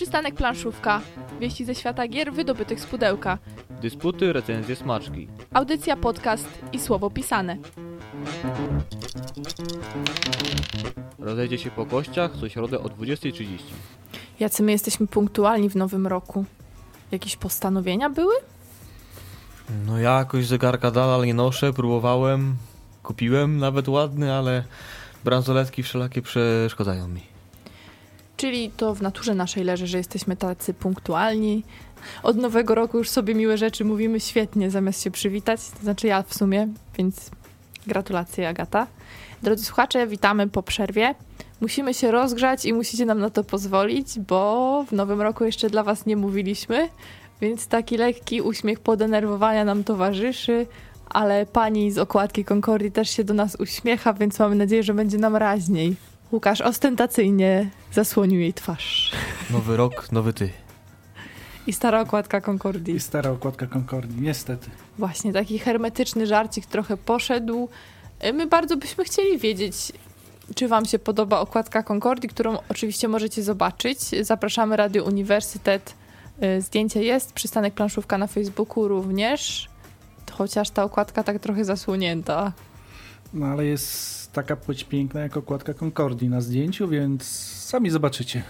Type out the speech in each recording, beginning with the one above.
Przystanek Planszówka. Wieści ze świata gier wydobytych z pudełka. Dysputy, recenzje, smaczki. Audycja, podcast i słowo pisane. Rozejdzie się po kościach co środę o 20.30. Jacy my jesteśmy punktualni w nowym roku? Jakieś postanowienia były? No ja jakoś zegarka dalej nie noszę, próbowałem, kupiłem nawet ładny, ale bransoletki wszelakie przeszkadzają mi. Czyli to w naturze naszej leży, że jesteśmy tacy punktualni. Od nowego roku już sobie miłe rzeczy mówimy świetnie, zamiast się przywitać. To znaczy ja w sumie, więc gratulacje Agata. Drodzy słuchacze, witamy po przerwie. Musimy się rozgrzać i musicie nam na to pozwolić, bo w nowym roku jeszcze dla was nie mówiliśmy, więc taki lekki uśmiech podenerwowania nam towarzyszy, ale pani z okładki Concordii też się do nas uśmiecha, więc mamy nadzieję, że będzie nam raźniej. Łukasz ostentacyjnie zasłonił jej twarz. Nowy rok, nowy ty. I stara okładka Concordii. I stara okładka Concordii, niestety. Właśnie, taki hermetyczny żarcik trochę poszedł. My bardzo byśmy chcieli wiedzieć, czy wam się podoba okładka Concordii, którą oczywiście możecie zobaczyć. Zapraszamy Radio Uniwersytet. Y, Zdjęcie jest, przystanek planszówka na Facebooku również. Chociaż ta okładka tak trochę zasłonięta. No ale jest taka płeć piękna jak okładka Concordii na zdjęciu, więc sami zobaczycie.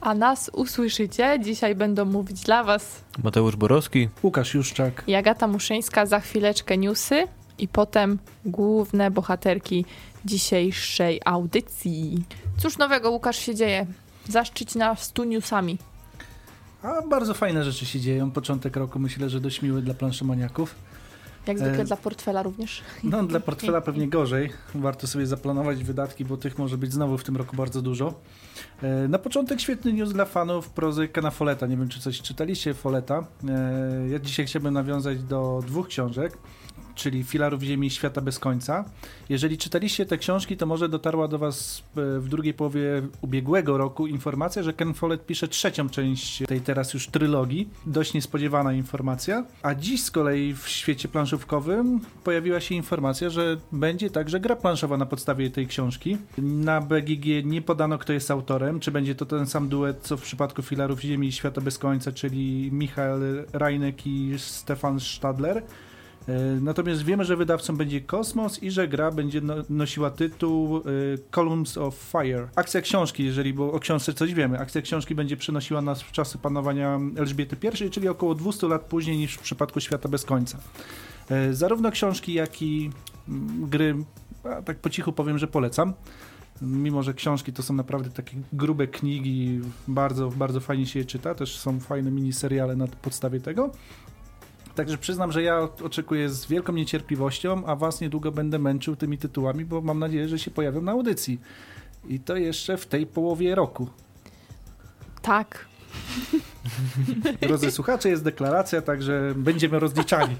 A nas usłyszycie. Dzisiaj będą mówić dla was Mateusz Borowski. Łukasz Juszczak. i Agata Muszyńska. Za chwileczkę newsy i potem główne bohaterki dzisiejszej audycji. Cóż nowego, Łukasz, się dzieje? Zaszczyć nas tu newsami. A bardzo fajne rzeczy się dzieją. Początek roku myślę, że dość miły dla planszomaniaków. Jak zwykle E, dla portfela również. No dla portfela pewnie gorzej. Warto sobie zaplanować wydatki, bo tych może być znowu w tym roku bardzo dużo. E, Na początek świetny news dla fanów prozy Kena Folletta. Nie wiem, czy coś czytaliście Folletta. E, Ja dzisiaj chciałbym nawiązać do dwóch książek, czyli Filarów Ziemi Świata bez końca. Jeżeli czytaliście te książki, to może dotarła do Was e, w drugiej połowie ubiegłego roku informacja, że Ken Follett pisze trzecią część tej teraz już trylogii. Dość niespodziewana informacja. A dziś z kolei w świecie planszówkowym pojawiła się informacja, że będzie także gra planszowa na podstawie tej książki. Na BGG nie podano, kto jest autorem, czy będzie to ten sam duet, co w przypadku Filarów Ziemi i Świata bez końca, czyli Michał Rajnek i Stefan Stadler. E, Natomiast wiemy, że wydawcą będzie Kosmos i że gra będzie no, nosiła tytuł e, Columns of Fire. Akcja książki, jeżeli bo o książce coś wiemy, akcja książki będzie przenosiła nas w czasy panowania Elżbiety I, czyli około 200 lat później niż w przypadku Świata bez końca. E, Zarówno książki, jak i mm, gry, tak po cichu powiem, że polecam. Mimo, że książki to są naprawdę takie grube knigi, bardzo, bardzo fajnie się je czyta, też są fajne miniseriale na podstawie tego. Także przyznam, że ja oczekuję z wielką niecierpliwością, a was niedługo będę męczył tymi tytułami, bo mam nadzieję, że się pojawią na audycji. I to jeszcze w tej połowie roku. Tak. Drodzy słuchacze, jest deklaracja, także będziemy rozliczani.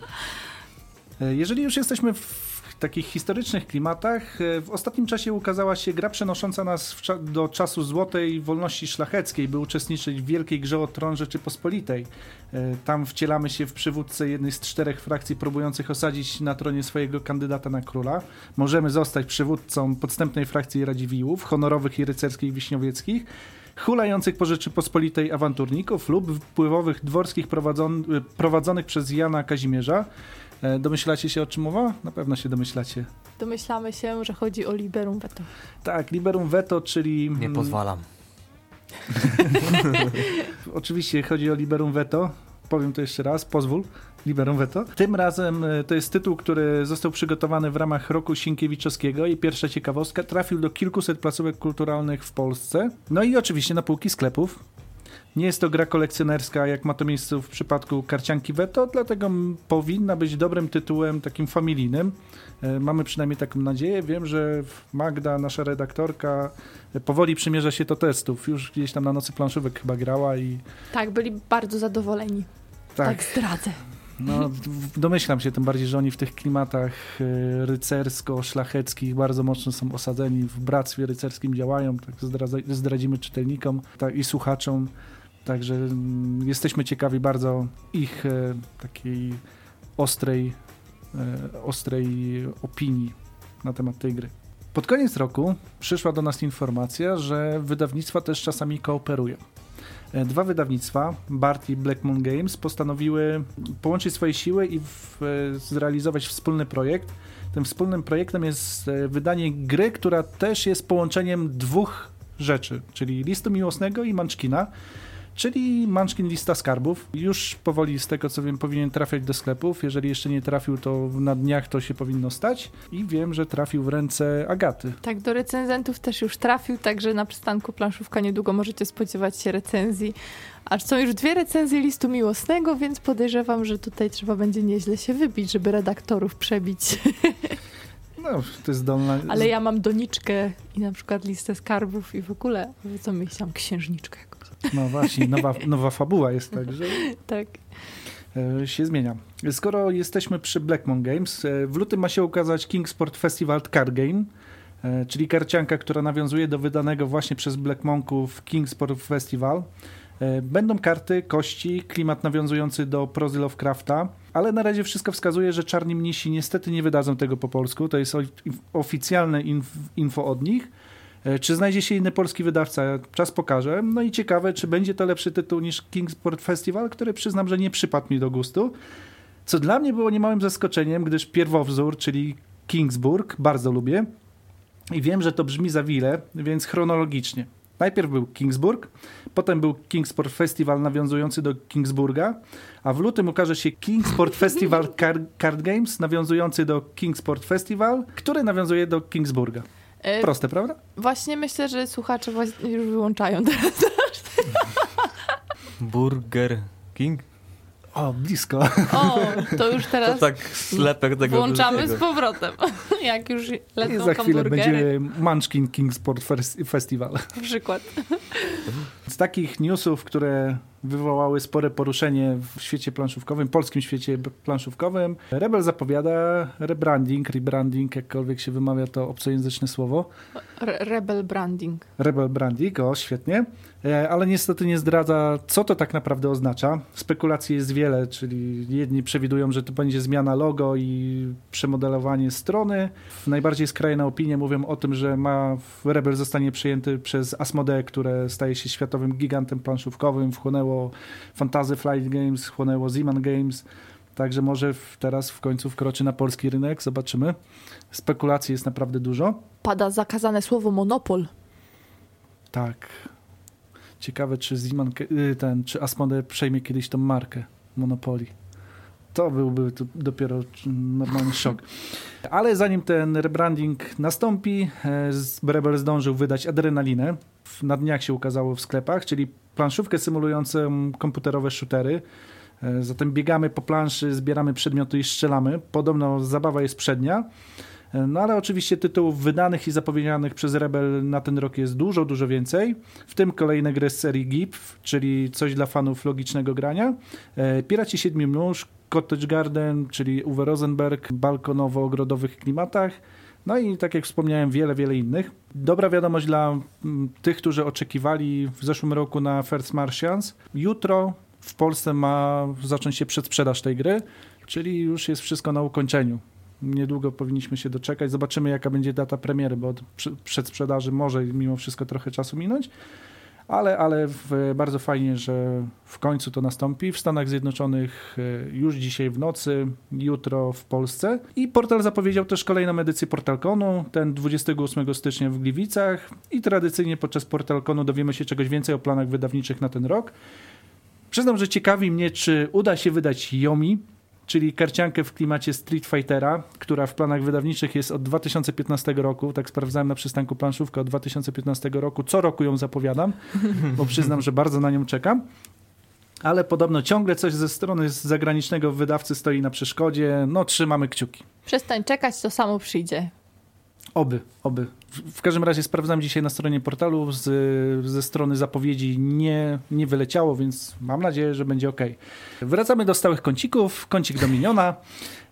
E, Jeżeli już jesteśmy w takich historycznych klimatach, e, w ostatnim czasie ukazała się gra przenosząca nas cza- do czasu złotej wolności szlacheckiej, by uczestniczyć w wielkiej grze o tron Rzeczypospolitej. E, Tam wcielamy się w przywódcę jednej z czterech frakcji próbujących osadzić na tronie swojego kandydata na króla. Możemy zostać przywódcą podstępnej frakcji Radziwiłłów, honorowych i rycerskich wiśniowieckich, hulających po Rzeczypospolitej awanturników lub wpływowych dworskich prowadzon, prowadzonych przez Jana Kazimierza. E, Domyślacie się o czym mowa? Na pewno się domyślacie. Domyślamy się, że chodzi o liberum veto. Tak, liberum veto, czyli... Nie mm, pozwalam. Oczywiście chodzi o liberum veto. Powiem to jeszcze raz, pozwól. Liberum veto. Tym razem e, to jest tytuł, który został przygotowany w ramach roku Sienkiewiczowskiego i pierwsza ciekawostka, trafił do kilkuset placówek kulturalnych w Polsce. No i oczywiście na półki sklepów. Nie jest to gra kolekcjonerska, jak ma to miejsce w przypadku karcianki Veto, dlatego powinna być dobrym tytułem, takim familijnym. E, Mamy przynajmniej taką nadzieję. Wiem, że Magda, nasza redaktorka, e, powoli przymierza się do testów. Już gdzieś tam na nocy planszówek chyba grała i Tak, byli bardzo zadowoleni. Tak, tak, zdradzę. no, domyślam się tym bardziej, że oni w tych klimatach e, rycersko-szlacheckich bardzo mocno są osadzeni, w bractwie rycerskim działają, tak zdradzimy czytelnikom tak, i słuchaczom. Także mm, jesteśmy ciekawi bardzo ich e, takiej ostrej, e, ostrej opinii na temat tej gry. Pod koniec roku przyszła do nas informacja, że wydawnictwa też czasami kooperują. E, Dwa wydawnictwa, Bart i Black Moon Games, postanowiły połączyć swoje siły i w, zrealizować wspólny projekt. Tym wspólnym projektem jest wydanie gry, która też jest połączeniem dwóch rzeczy, czyli listu miłosnego i Munchkina, czyli Munchkin Lista Skarbów. Już powoli z tego co wiem powinien trafiać do sklepów. Jeżeli jeszcze nie trafił, to na dniach to się powinno stać. I wiem, że trafił w ręce Agaty. Tak, do recenzentów też już trafił, także na przystanku planszówka niedługo możecie spodziewać się recenzji. Aż są już dwie recenzje listu miłosnego, więc podejrzewam, że tutaj trzeba będzie nieźle się wybić, żeby redaktorów przebić. No, to jest zdolna... Ale ja mam doniczkę i na przykład listę skarbów i w ogóle, co myślałam, księżniczkę. No właśnie, nowa, nowa fabuła jest także. Tak. e, się zmienia. Skoro jesteśmy przy Blackmon Games, e, w lutym ma się ukazać Kingsport Festival Card Game, e, czyli karcianka, która nawiązuje do wydanego właśnie przez Blackmonków Kingsport Festival. Będą karty, kości, klimat nawiązujący do prozy Lovecrafta, ale na razie wszystko wskazuje, że Czarni Mnisi niestety nie wydadzą tego po polsku. To jest oficjalne inf- info od nich. E, Czy znajdzie się inny polski wydawca? Czas pokaże. No i ciekawe, czy będzie to lepszy tytuł niż Kingsport Festival, który przyznam, że nie przypadł mi do gustu. Co dla mnie było niemałym zaskoczeniem, gdyż pierwowzór, czyli Kingsburg, bardzo lubię. I wiem, że to brzmi za wiele, więc chronologicznie. Najpierw był Kingsburg, potem był Kingsport Festival nawiązujący do Kingsburga, a w lutym ukaże się Kingsport Festival Card, Card Games nawiązujący do Kingsport Festival, który nawiązuje do Kingsburga. E, Proste, prawda? Właśnie myślę, że słuchacze właśnie już wyłączają teraz. Burger King? O, blisko. O, to już To teraz tak slepek tego włączamy z powrotem. Jak już I lecą za chwilę będzie Munchkin Kingsport Fes- Festival. na przykład. Z takich newsów, które wywołały spore poruszenie w świecie planszówkowym, polskim świecie planszówkowym, Rebel zapowiada rebranding, rebranding, jakkolwiek się wymawia to obcojęzyczne słowo. Re rebel branding. Rebel branding, o świetnie, ale niestety nie zdradza, co to tak naprawdę oznacza. Spekulacji jest wiele, czyli jedni przewidują, że to będzie zmiana logo i przemodelowanie strony. Najbardziej skrajne opinie mówią o tym, że ma Rebel zostanie przejęty przez Asmodee, które staje się światowym gigantem planszówkowym, wchłonęło Fantasy Flight Games, wchłonęło Zeman Games, także może w, teraz w końcu wkroczy na polski rynek, zobaczymy. Spekulacji jest naprawdę dużo. Pada zakazane słowo monopol. Tak. Ciekawe, czy Zeman, y, ten, czy Asmodee przejmie kiedyś tą markę Monopoly. To byłby tu dopiero normalny szok. Ale zanim ten rebranding nastąpi, e, Rebel zdążył wydać Adrenalinę. Na dniach się ukazało w sklepach, czyli planszówkę symulującą komputerowe shootery. E, Zatem biegamy po planszy, zbieramy przedmioty i strzelamy. Podobno zabawa jest przednia. No ale oczywiście tytułów wydanych i zapowiedzianych przez Rebel na ten rok jest dużo, dużo więcej. W tym kolejne gry z serii GIF, czyli coś dla fanów logicznego grania. E, Piraci Siedmiu Mnóż, Cottage Garden, czyli Uwe Rosenberg, balkonowo-ogrodowych klimatach. No i tak jak wspomniałem, wiele, wiele innych. Dobra wiadomość dla mm, tych, którzy oczekiwali w zeszłym roku na First Martians. Jutro w Polsce ma zacząć się przedsprzedaż tej gry, czyli już jest wszystko na ukończeniu. Niedługo powinniśmy się doczekać. Zobaczymy, jaka będzie data premiery, bo od przedsprzedaży może mimo wszystko trochę czasu minąć. Ale, ale w, bardzo fajnie, że w końcu to nastąpi. W Stanach Zjednoczonych e, już dzisiaj w nocy, jutro w Polsce. I portal zapowiedział też kolejną edycję PortalConu, ten 28 stycznia w Gliwicach. I tradycyjnie podczas PortalConu dowiemy się czegoś więcej o planach wydawniczych na ten rok. Przyznam, że ciekawi mnie, czy uda się wydać Yomi, czyli karciankę w klimacie Street Fightera, która w planach wydawniczych jest od 2015 roku. Tak sprawdzałem na przystanku planszówkę od 2015 roku. Co roku ją zapowiadam, bo przyznam, że bardzo na nią czekam. Ale podobno ciągle coś ze strony zagranicznego wydawcy stoi na przeszkodzie. No, trzymamy kciuki. Przestań czekać, to samo przyjdzie. Oby, oby. W, każdym razie sprawdzam dzisiaj na stronie portalu, z, ze strony zapowiedzi nie, nie wyleciało, więc mam nadzieję, że będzie ok. Wracamy do stałych kącików. Kącik Dominiona.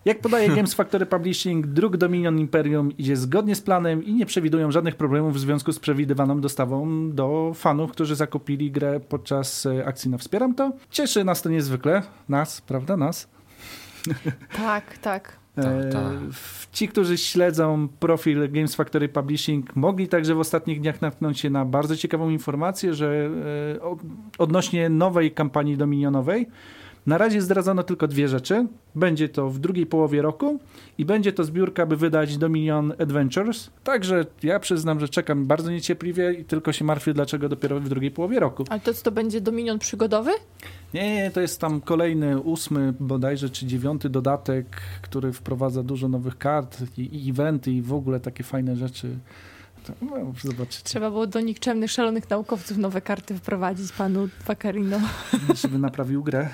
Jak podaje Games Factory Publishing, druk Dominion Imperium idzie zgodnie z planem i nie przewidują żadnych problemów w związku z przewidywaną dostawą do fanów, którzy zakupili grę podczas e, akcji na Wspieram to. Cieszy nas to niezwykle. Nas, prawda? Nas. Tak, tak. Tak, E, tak. w- Ci, którzy śledzą profil Games Factory Publishing, mogli także w ostatnich dniach natknąć się na bardzo ciekawą informację, że e, odnośnie nowej kampanii dominionowej. Na razie zdradzono tylko dwie rzeczy. Będzie to w drugiej połowie roku i będzie to zbiórka, by wydać Dominion Adventures. Także ja przyznam, że czekam bardzo niecierpliwie i tylko się martwię, dlaczego dopiero w drugiej połowie roku. Ale to co, to będzie Dominion przygodowy? Nie, nie, to jest tam kolejny, ósmy bodajże, czy dziewiąty dodatek, który wprowadza dużo nowych kart i, i eventy i w ogóle takie fajne rzeczy. No, zobaczycie, Trzeba było do nikczemnych, szalonych naukowców nowe karty wprowadzić panu Pacarino. żeby naprawił grę.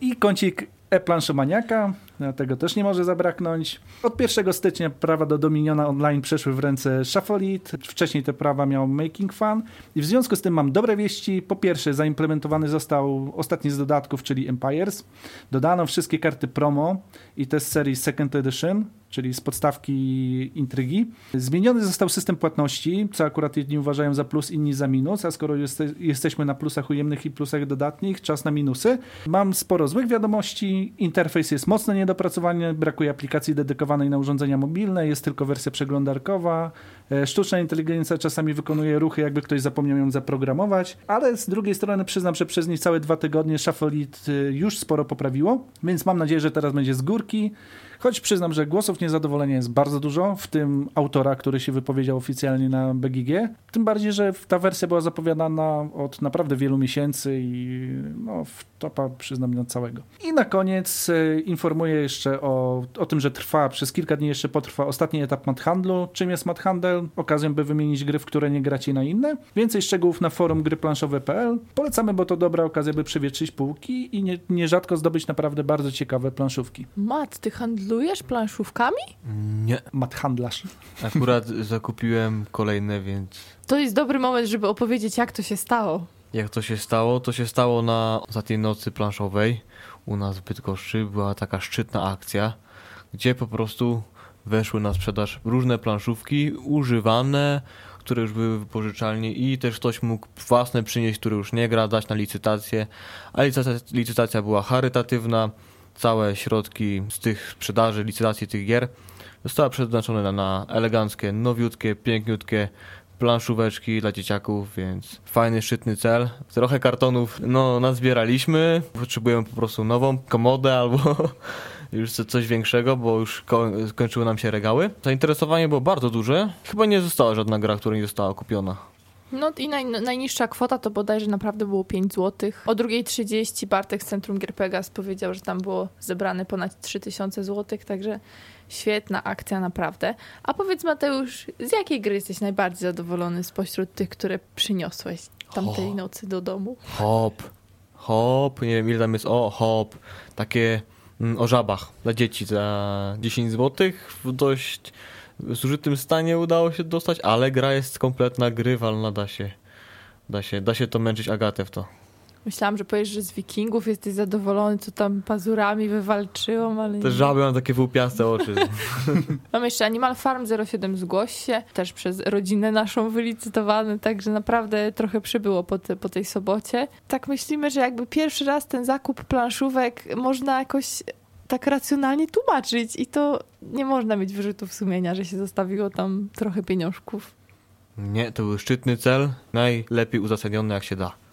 I kącik e-planszomaniaka, tego też nie może zabraknąć. Od 1 stycznia prawa do Dominiona Online przeszły w ręce Shuffleit. Wcześniej te prawa miał Making Fun. I w związku z tym mam dobre wieści. Po pierwsze, zaimplementowany został ostatni z dodatków, czyli Empires. Dodano wszystkie karty promo i te z serii Second Edition, czyli z podstawki intrygi. Zmieniony został system płatności, co akurat jedni uważają za plus, inni za minus, a skoro jeste, jesteśmy na plusach ujemnych i plusach dodatnich, czas na minusy. Mam sporo złych wiadomości, interfejs jest mocno niedopracowany, brakuje aplikacji dedykowanej na urządzenia mobilne, jest tylko wersja przeglądarkowa, E, Sztuczna inteligencja czasami wykonuje ruchy, jakby ktoś zapomniał ją zaprogramować, ale z drugiej strony przyznam, że przez niecałe dwa tygodnie Shuffleit y, już sporo poprawiło, więc mam nadzieję, że teraz będzie z górki. Choć przyznam, że głosów niezadowolenia jest bardzo dużo, w tym autora, który się wypowiedział oficjalnie na BGG. Tym bardziej, że ta wersja była zapowiadana od naprawdę wielu miesięcy i no, w topa przyznam na całego. I na koniec e, informuję jeszcze o, o tym, że trwa, przez kilka dni jeszcze potrwa ostatni etap mat handlu. Czym jest mat handel? Okazją, by wymienić gry, w które nie gracie na inne. Więcej szczegółów na forum gryplanszowe.pl. Polecamy, bo to dobra okazja, by przewietrzyć półki i nie, nierzadko zdobyć naprawdę bardzo ciekawe planszówki. Mat, ty handlujesz planszówkami? Nie. Mat handlarz. Akurat zakupiłem kolejne, więc To jest dobry moment, żeby opowiedzieć, jak to się stało. Jak to się stało? To się stało na ostatniej nocy planszowej u nas w Bydgoszczy. Była taka szczytna akcja, gdzie po prostu weszły na sprzedaż różne planszówki używane, które już były wypożyczalnie i też ktoś mógł własne przynieść, które już nie gra, dać na licytację. A licytacja, licytacja była charytatywna. Całe środki z tych sprzedaży, licytacji tych gier zostały przeznaczone na, na eleganckie, nowiutkie, piękniutkie planszóweczki dla dzieciaków, więc fajny, szczytny cel. Trochę kartonów no, nazbieraliśmy. Potrzebujemy po prostu nową komodę albo już co- coś większego, bo już ko- skończyły nam się regały. Zainteresowanie było bardzo duże. Chyba nie została żadna gra, która nie została kupiona. No i naj, najniższa kwota to bodajże naprawdę było 5 zł. O 2.30 Bartek z Centrum Gier Pegas powiedział, że tam było zebrane ponad 3000 zł, także świetna akcja naprawdę. A powiedz Mateusz, z jakiej gry jesteś najbardziej zadowolony spośród tych, które przyniosłeś tamtej O. nocy do domu? Hop, hop, nie wiem ile tam jest, o hop, takie mm, o żabach dla dzieci za 10 zł w dość zużytym stanie udało się dostać, ale gra jest kompletna, grywalna, da się, da się, da się to męczyć Agatę w to. Myślałam, że powiesz, że z wikingów jesteś zadowolony, co tam pazurami wywalczyłam, ale Te żaby mam takie wyłupiaste oczy. Mam jeszcze Animal Farm 07 zgłoś się, też przez rodzinę naszą wylicytowany, także naprawdę trochę przybyło po, te, po tej sobocie. Tak myślimy, że jakby pierwszy raz ten zakup planszówek można jakoś tak racjonalnie tłumaczyć i to nie można mieć wyrzutów sumienia, że się zostawiło tam trochę pieniążków. Nie, to był szczytny cel, najlepiej uzasadniony jak się da.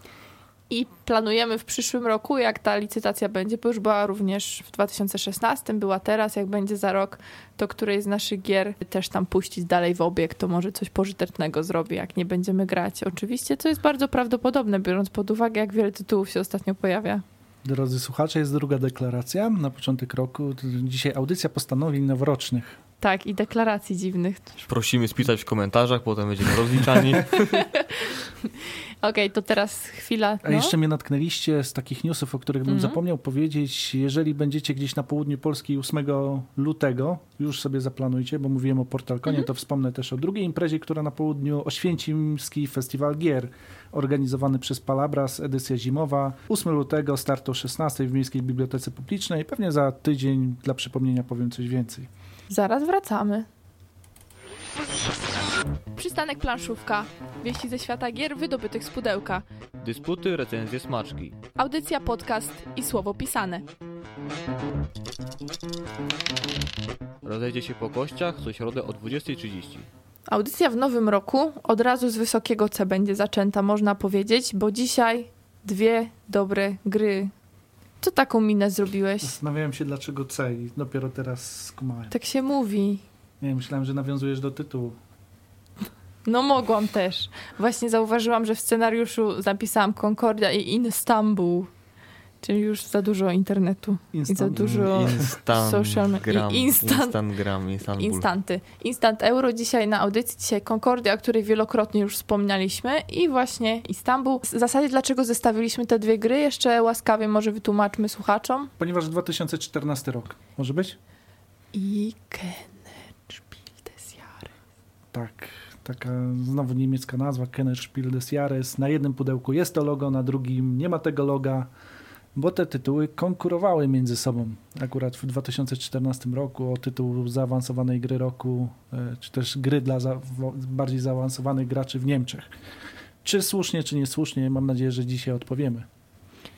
I planujemy w przyszłym roku, jak ta licytacja będzie, bo już była również w 2016, była teraz, jak będzie za rok, to której z naszych gier też tam puścić dalej w obieg, to może coś pożytecznego zrobi, jak nie będziemy grać. Oczywiście, co jest bardzo prawdopodobne, biorąc pod uwagę, jak wiele tytułów się ostatnio pojawia. Drodzy słuchacze, jest druga deklaracja na początek roku. Dzisiaj audycja postanowień noworocznych. Tak, i deklaracji dziwnych. Prosimy spisać w komentarzach, potem będziemy rozliczani. Okej, to teraz chwila. A no. jeszcze mnie natknęliście z takich newsów, o których bym Mhm. zapomniał powiedzieć. Jeżeli będziecie gdzieś na południu Polski 8 lutego, już sobie zaplanujcie, bo mówiłem o Portalkonie, Mhm. to wspomnę też o drugiej imprezie, która na południu Oświęcimski Festiwal Gier, organizowany przez Palabras, edycja zimowa. 8 lutego, start o 16 w Miejskiej Bibliotece Publicznej. Pewnie za tydzień dla przypomnienia powiem coś więcej. Zaraz wracamy. Przystanek planszówka. Wieści ze świata gier wydobytych z pudełka. Dysputy, recenzje, smaczki. Audycja, podcast i słowo pisane. Rozejdzie się po kościach co środę o 20.30. Audycja w nowym roku od razu z wysokiego C będzie zaczęta, można powiedzieć, bo dzisiaj dwie dobre gry. Co taką minę zrobiłeś? Zastanawiałem się dlaczego C i dopiero teraz skumałem. Tak się mówi. Nie, myślałem, że nawiązujesz do tytułu. No mogłam też. Właśnie zauważyłam, że w scenariuszu zapisałam Concordia i Istanbul. Czyli już za dużo internetu. I za Instant. dużo social me- Instagram, i instant- Instagram, Istanbul. instanty. Instant Euro dzisiaj na audycji, dzisiaj Concordia, o której wielokrotnie już wspomnialiśmy i właśnie Istanbul. W zasadzie dlaczego zestawiliśmy te dwie gry? Jeszcze łaskawie może wytłumaczmy słuchaczom. Ponieważ 2014 rok. Może być? I Spiel des Jahres. Tak. Taka znowu niemiecka nazwa, Kennerspiel des Jahres. Na jednym pudełku jest to logo, na drugim nie ma tego loga, bo te tytuły konkurowały między sobą. Akurat w 2014 roku o tytuł zaawansowanej gry roku, e, czy też gry dla za, bardziej zaawansowanych graczy w Niemczech. Czy słusznie, czy niesłusznie, mam nadzieję, że dzisiaj odpowiemy.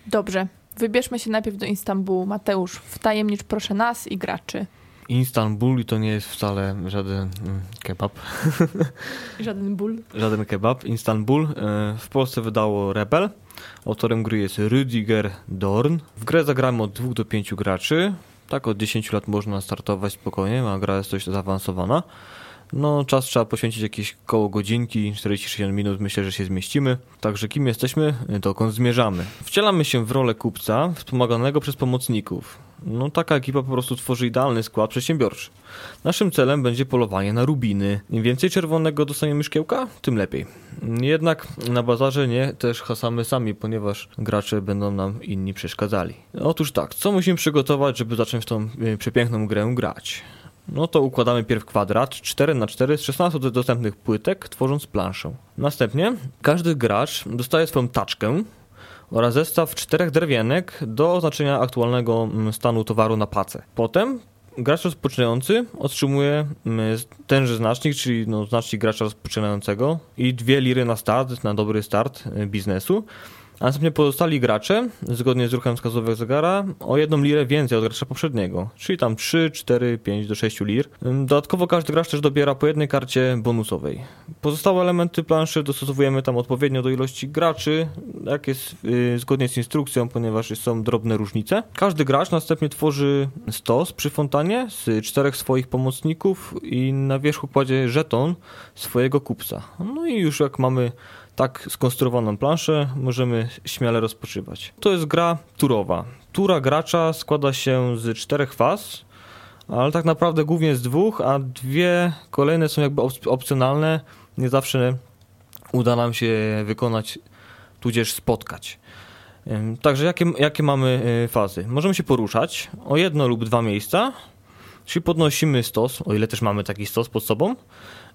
Dobrze, wybierzmy się najpierw do Istanbulu. Mateusz, wtajemnicz proszę nas i graczy. Istanbul i to nie jest wcale żaden mm, kebab. Żaden ból. Żaden kebab. Istanbul. E, W Polsce wydało Rebel. Autorem gry jest Rüdiger Dorn. W grę zagramy od 2 do 5 graczy. Tak od 10 lat można startować spokojnie, a gra jest dość zaawansowana. No, czas trzeba poświęcić jakieś koło godzinki, 47 minut, myślę, że się zmieścimy. Także kim jesteśmy, dokąd zmierzamy. Wcielamy się w rolę kupca, wspomaganego przez pomocników. No, taka ekipa po prostu tworzy idealny skład przedsiębiorczy. Naszym celem będzie polowanie na rubiny. Im więcej czerwonego dostaniemy szkiełka, tym lepiej. Jednak na bazarze nie też hasamy sami, ponieważ gracze będą nam inni przeszkadzali. Otóż tak, co musimy przygotować, żeby zacząć tą y, przepiękną grę grać? No to układamy pierw kwadrat 4 na 4 z 16 dostępnych płytek, tworząc planszę. Następnie każdy gracz dostaje swoją taczkę oraz zestaw czterech drewienek do oznaczenia aktualnego mm, stanu towaru na pacę. Potem gracz rozpoczynający otrzymuje mm, tenże znacznik, czyli no, znacznik gracza rozpoczynającego i dwie liry na start, na dobry start y, biznesu. A następnie pozostali gracze, zgodnie z ruchem wskazówek zegara, o jedną lirę więcej od gracza poprzedniego, czyli tam 3, 4, 5 do 6 lir. Ym, Dodatkowo każdy gracz też dobiera po jednej karcie bonusowej. Pozostałe elementy planszy dostosowujemy tam odpowiednio do ilości graczy, jak jest yy, zgodnie z instrukcją, ponieważ są drobne różnice. Każdy gracz następnie tworzy stos przy fontanie z czterech swoich pomocników i na wierzchu kładzie żeton swojego kupca. No i już jak mamy tak skonstruowaną planszę możemy śmiale rozpoczywać. To jest gra turowa. Tura gracza składa się z czterech faz, ale tak naprawdę głównie z dwóch, a dwie kolejne są jakby op- opcjonalne. Nie zawsze uda nam się wykonać, tudzież spotkać. Także jakie, jakie mamy y, fazy? Możemy się poruszać o jedno lub dwa miejsca, czyli podnosimy stos, o ile też mamy taki stos pod sobą,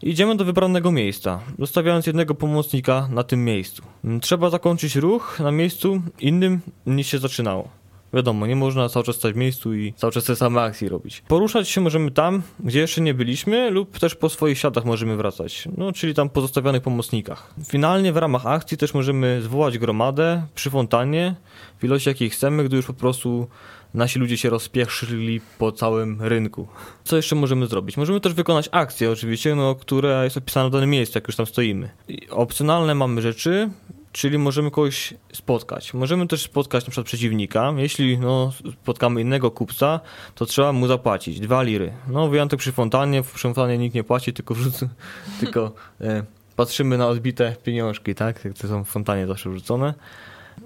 Idziemy do wybranego miejsca, zostawiając jednego pomocnika na tym miejscu. Trzeba zakończyć ruch na miejscu innym niż się zaczynało. Wiadomo, nie można cały czas stać w miejscu i cały czas te same akcje robić. Poruszać się możemy tam, gdzie jeszcze nie byliśmy, lub też po swoich śladach możemy wracać, no czyli tam pozostawionych pomocnikach. Finalnie w ramach akcji też możemy zwołać gromadę przy fontannie w ilości jakiej chcemy, gdy już po prostu nasi ludzie się rozpieszyli po całym rynku. Co jeszcze możemy zrobić? Możemy też wykonać akcję oczywiście, no, która jest opisana w danym miejscu, jak już tam stoimy. I opcjonalne mamy rzeczy, czyli możemy kogoś spotkać. Możemy też spotkać na przykład przeciwnika. Jeśli no, spotkamy innego kupca, to trzeba mu zapłacić dwa liry. No wyjątek przy fontannie, przy fontannie nikt nie płaci, tylko, wrzuc- tylko e, patrzymy na odbite pieniążki, tak? Jak to są w fontanie zawsze wrzucone.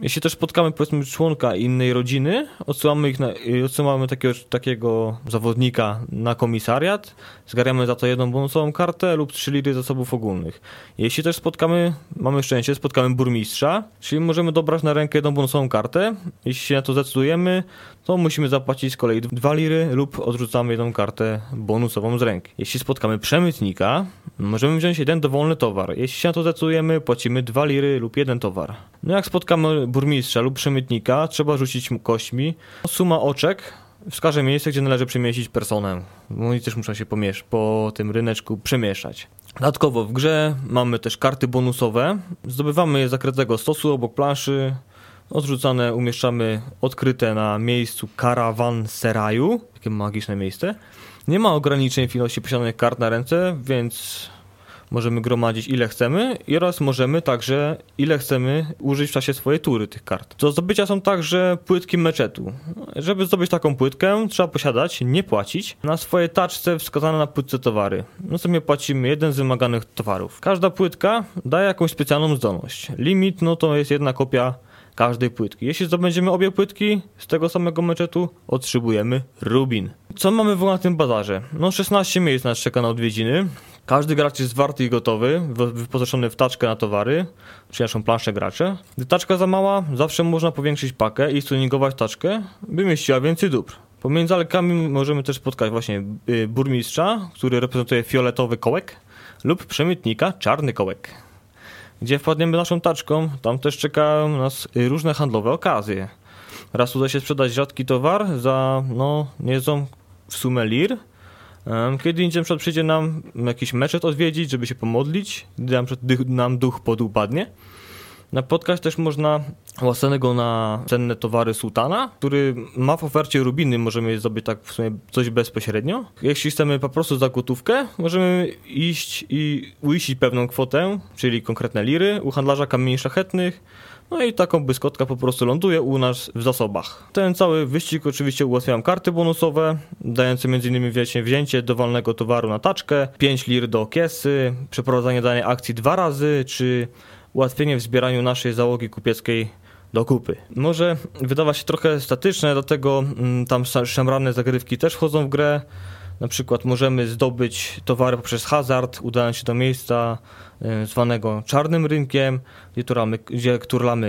Jeśli też spotkamy powiedzmy członka innej rodziny, odsyłamy ich na, odsyłamy takiego, takiego zawodnika na komisariat, zgarniamy za to jedną bonusową kartę lub trzy liry zasobów ogólnych. Jeśli też spotkamy, mamy szczęście, spotkamy burmistrza, czyli możemy dobrać na rękę jedną bonusową kartę. Jeśli się na to zdecydujemy, to musimy zapłacić z kolei dwa liry lub odrzucamy jedną kartę bonusową z ręki. Jeśli spotkamy przemytnika, możemy wziąć jeden dowolny towar. Jeśli się na to zdecydujemy, płacimy dwa liry lub jeden towar. No jak spotkamy burmistrza lub przemytnika, trzeba rzucić mu kośćmi. Suma oczek wskaże miejsce, gdzie należy przemieścić personę. Bo oni też muszą się pomiesz- po tym ryneczku przemieszać. Dodatkowo w grze mamy też karty bonusowe. Zdobywamy je z zakrytego stosu obok planszy. Odrzucane umieszczamy odkryte na miejscu karawanseraju, takie magiczne miejsce. Nie ma ograniczeń w ilości posiadanych kart na ręce, więc możemy gromadzić ile chcemy oraz możemy także ile chcemy użyć w czasie swojej tury tych kart. Do zdobycia są także płytki meczetu. Żeby zdobyć taką płytkę trzeba posiadać, nie płacić, na swojej taczce wskazane na płytce towary. No sobie płacimy jeden z wymaganych towarów. Każda płytka daje jakąś specjalną zdolność. Limit no to jest jedna kopia każdej płytki. Jeśli zdobędziemy obie płytki z tego samego meczetu, otrzymujemy rubin. Co mamy w ogóle na tym bazarze? No 16 miejsc nas czeka na odwiedziny. Każdy gracz jest warty i gotowy, wyposażony w taczkę na towary, czy naszą planszę gracze. Gdy taczka za mała, zawsze można powiększyć pakę i stuningować taczkę, by mieściła więcej dóbr. Pomiędzy alkami możemy też spotkać właśnie y, burmistrza, który reprezentuje fioletowy kołek, lub przemytnika czarny kołek. Gdzie wpadniemy naszą taczką, tam też czekają nas różne handlowe okazje. Raz uda się sprzedać rzadki towar za, no, niezłą w sumę lir, kiedy indziej na przyjdzie nam jakiś meczet odwiedzić, żeby się pomodlić, gdy nam, nam duch podupadnie. Napotkać też można łaskanego na cenne towary sułtana, który ma w ofercie rubiny, możemy zdobyć tak w sumie coś bezpośrednio. Jeśli chcemy po prostu za gotówkę, możemy iść i uiścić pewną kwotę, czyli konkretne liry, u handlarza kamieni szlachetnych, no i taką błyskotka po prostu ląduje u nas w zasobach. Ten cały wyścig oczywiście ułatwiają karty bonusowe, dające m.in. wiecie, wzięcie dowolnego towaru na taczkę, 5 lir do kiesy, przeprowadzanie danej akcji dwa razy, czy ułatwienie w zbieraniu naszej załogi kupieckiej do kupy. Może wydawać się trochę statyczne, dlatego mm, tam szemrane zagrywki też wchodzą w grę. Na przykład możemy zdobyć towary poprzez hazard, udając się do miejsca zwanego czarnym rynkiem, gdzie turlamy, gdzie turlamy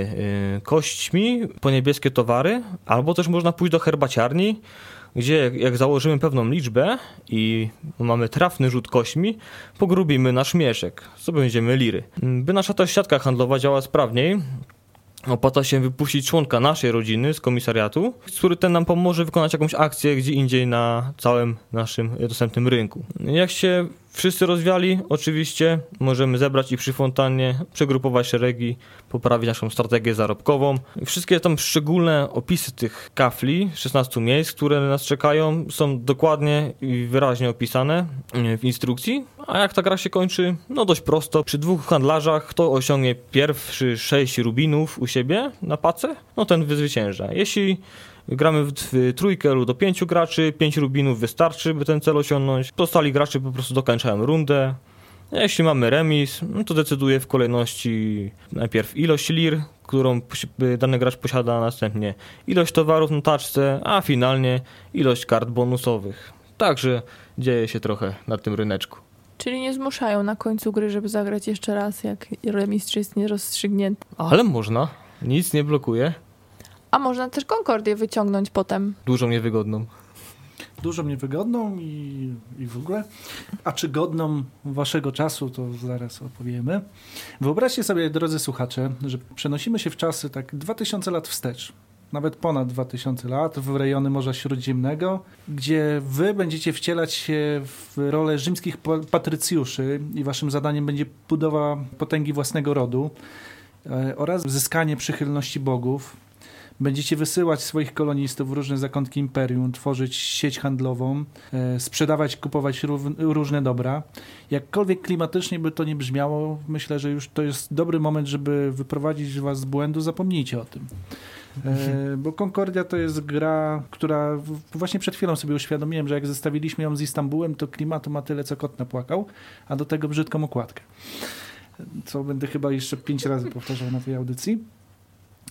y, kośćmi po niebieskie towary, albo też można pójść do herbaciarni, gdzie jak założymy pewną liczbę i mamy trafny rzut kośćmi, pogrubimy nasz mieszek, co będziemy liry. By nasza ta siatka handlowa działała sprawniej, opłaca się wypuścić członka naszej rodziny z komisariatu, który ten nam pomoże wykonać jakąś akcję gdzie indziej na całym naszym dostępnym rynku. Jak się wszyscy rozwiali, oczywiście możemy zebrać i przy fontannie przegrupować szeregi, poprawić naszą strategię zarobkową. Wszystkie tam szczególne opisy tych kafli, 16 miejsc, które nas czekają, są dokładnie i wyraźnie opisane w instrukcji. A jak ta gra się kończy? No dość prosto. Przy dwóch handlarzach, kto osiągnie pierwszy 6 rubinów u siebie na pace, no ten wyzwycięża. Jeśli Gramy w trójkę lub do pięciu graczy, pięć rubinów wystarczy, by ten cel osiągnąć. Pozostali gracze po prostu dokończają rundę. Jeśli mamy remis, no to decyduje w kolejności najpierw ilość lir, którą dany gracz posiada, następnie ilość towarów na taczce, a finalnie ilość kart bonusowych. Także dzieje się trochę na tym ryneczku. Czyli nie zmuszają na końcu gry, żeby zagrać jeszcze raz, jak remis jest nierozstrzygnięty. Ale można. Nic nie blokuje. A można też Concordię wyciągnąć potem. Dużo niewygodną. Dużo niewygodną i, i w ogóle. A czy godną waszego czasu, to zaraz opowiemy. Wyobraźcie sobie, drodzy słuchacze, że przenosimy się w czasy tak 2000 lat wstecz nawet ponad 2000 lat, w rejony Morza Śródziemnego, gdzie wy będziecie wcielać się w rolę rzymskich patrycjuszy i waszym zadaniem będzie budowa potęgi własnego rodu e, oraz zyskanie przychylności bogów. Będziecie wysyłać swoich kolonistów w różne zakątki imperium, tworzyć sieć handlową, e, sprzedawać, kupować różne dobra. Jakkolwiek klimatycznie by to nie brzmiało, myślę, że już to jest dobry moment, żeby wyprowadzić was z błędu. Zapomnijcie o tym. E, bo Concordia to jest gra, która właśnie przed chwilą sobie uświadomiłem, że jak zestawiliśmy ją z Istambułem, to klimatu ma tyle, co kot napłakał, a do tego brzydką okładkę. Co będę chyba jeszcze pięć razy powtarzał na tej audycji.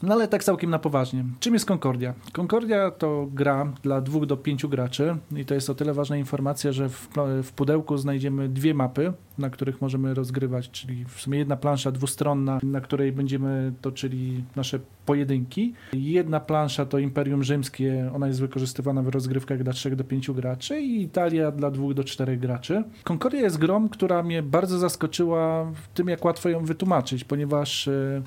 No ale tak całkiem na poważnie. Czym jest Concordia? Concordia to gra dla dwóch do pięciu graczy i to jest o tyle ważna informacja, że w, w pudełku znajdziemy dwie mapy, na których możemy rozgrywać, czyli w sumie jedna plansza dwustronna, na której będziemy toczyli nasze pojedynki. Jedna plansza to Imperium Rzymskie, ona jest wykorzystywana w rozgrywkach dla trzech do pięciu graczy i Italia dla dwóch do czterech graczy. Concordia jest grą, która mnie bardzo zaskoczyła w tym, jak łatwo ją wytłumaczyć, ponieważ e,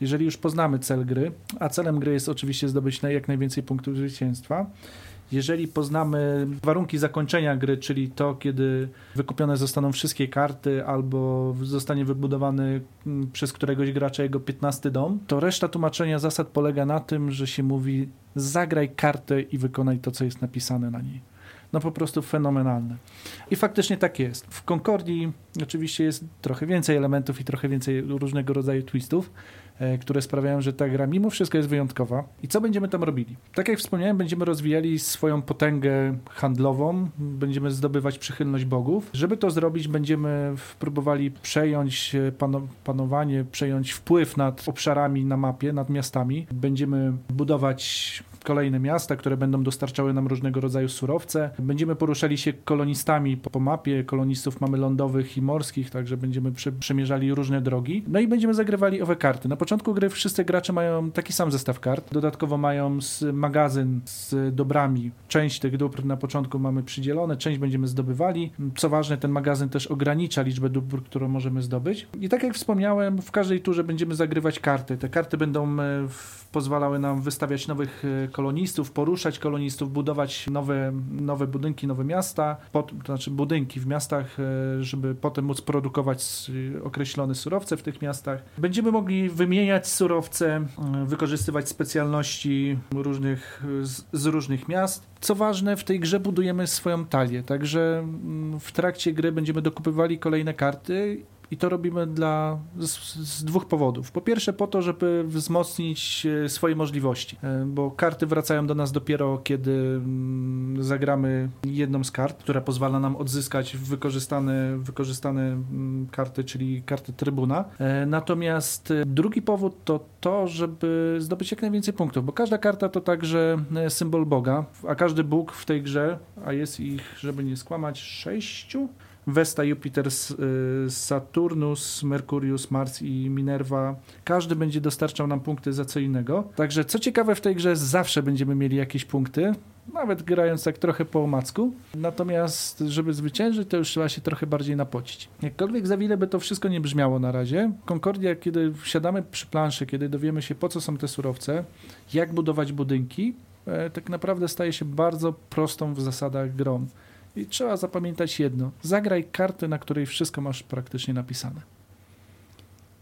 jeżeli już poznamy cel gry, a celem gry jest oczywiście zdobyć jak najwięcej punktów zwycięstwa, jeżeli poznamy warunki zakończenia gry, czyli to, kiedy wykupione zostaną wszystkie karty albo zostanie wybudowany mm, przez któregoś gracza jego 15 dom, to reszta tłumaczenia zasad polega na tym, że się mówi zagraj kartę i wykonaj to, co jest napisane na niej no po prostu fenomenalne. I faktycznie tak jest. W Concordii oczywiście jest trochę więcej elementów i trochę więcej różnego rodzaju twistów, które sprawiają, że ta gra mimo wszystko jest wyjątkowa. I co będziemy tam robili? Tak jak wspomniałem, będziemy rozwijali swoją potęgę handlową, będziemy zdobywać przychylność bogów. Żeby to zrobić, będziemy próbowali przejąć e, panowanie, przejąć wpływ nad obszarami na mapie, nad miastami. Będziemy budować kolejne miasta, które będą dostarczały nam różnego rodzaju surowce. Będziemy poruszali się kolonistami po, po mapie. Kolonistów mamy lądowych i morskich, także będziemy prze, przemierzali różne drogi. No i będziemy zagrywali owe karty. Na początku gry wszyscy gracze mają taki sam zestaw kart. Dodatkowo mają magazyn z dobrami. Część tych dóbr na początku mamy przydzielone, część będziemy zdobywali. Co ważne, ten magazyn też ogranicza liczbę dóbr, którą możemy zdobyć. I tak jak wspomniałem, w każdej turze będziemy zagrywać karty. Te karty będą e, pozwalały nam wystawiać nowych e, kolonistów, poruszać kolonistów, budować nowe, nowe budynki, nowe miasta, to znaczy budynki w miastach, e, żeby potem móc produkować określone surowce w tych miastach. Będziemy mogli wymieniać surowce, e, wykorzystywać specjalności różnych, z, z różnych miast. Co ważne, w tej grze budujemy swoją talię, także mm, w trakcie gry będziemy dokupywali kolejne karty i to robimy dla, z, z, dwóch powodów. Po pierwsze, po to, żeby wzmocnić e, swoje możliwości, e, bo karty wracają do nas dopiero, kiedy mm, zagramy jedną z kart, która pozwala nam odzyskać wykorzystane, wykorzystane mm, karty, czyli karty trybuna. E, natomiast drugi powód to to, żeby zdobyć jak najwięcej punktów, bo każda karta to także symbol Boga, a każdy Bóg w tej grze, a jest ich, żeby nie skłamać, sześciu, Vesta, Jupiter, y, Saturnus, Merkurius, Mars i Minerva. Każdy będzie dostarczał nam punkty za co innego. Także co ciekawe w tej grze zawsze będziemy mieli jakieś punkty, nawet grając tak trochę po omacku. Natomiast, żeby zwyciężyć, to już trzeba się trochę bardziej napocić. Jakkolwiek za wiele by to wszystko nie brzmiało na razie, Concordia, kiedy wsiadamy przy planszy, kiedy dowiemy się po co są te surowce, jak budować budynki, e, tak naprawdę staje się bardzo prostą w zasadach grą. I trzeba zapamiętać jedno. Zagraj kartę, na której wszystko masz praktycznie napisane.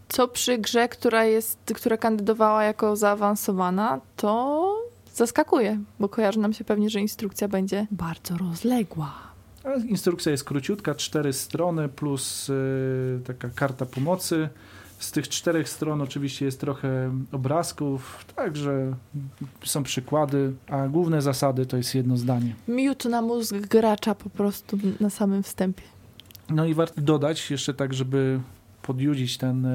Co przy grze, która jest, która kandydowała jako zaawansowana, to zaskakuje, bo kojarzy nam się pewnie, że instrukcja będzie bardzo rozległa. A instrukcja jest króciutka, cztery strony plus yy, taka karta pomocy. Z tych czterech stron oczywiście jest trochę obrazków, także są przykłady, a główne zasady to jest jedno zdanie. Miód na mózg gracza po prostu na samym wstępie. No i warto dodać jeszcze tak, żeby podjudzić ten e,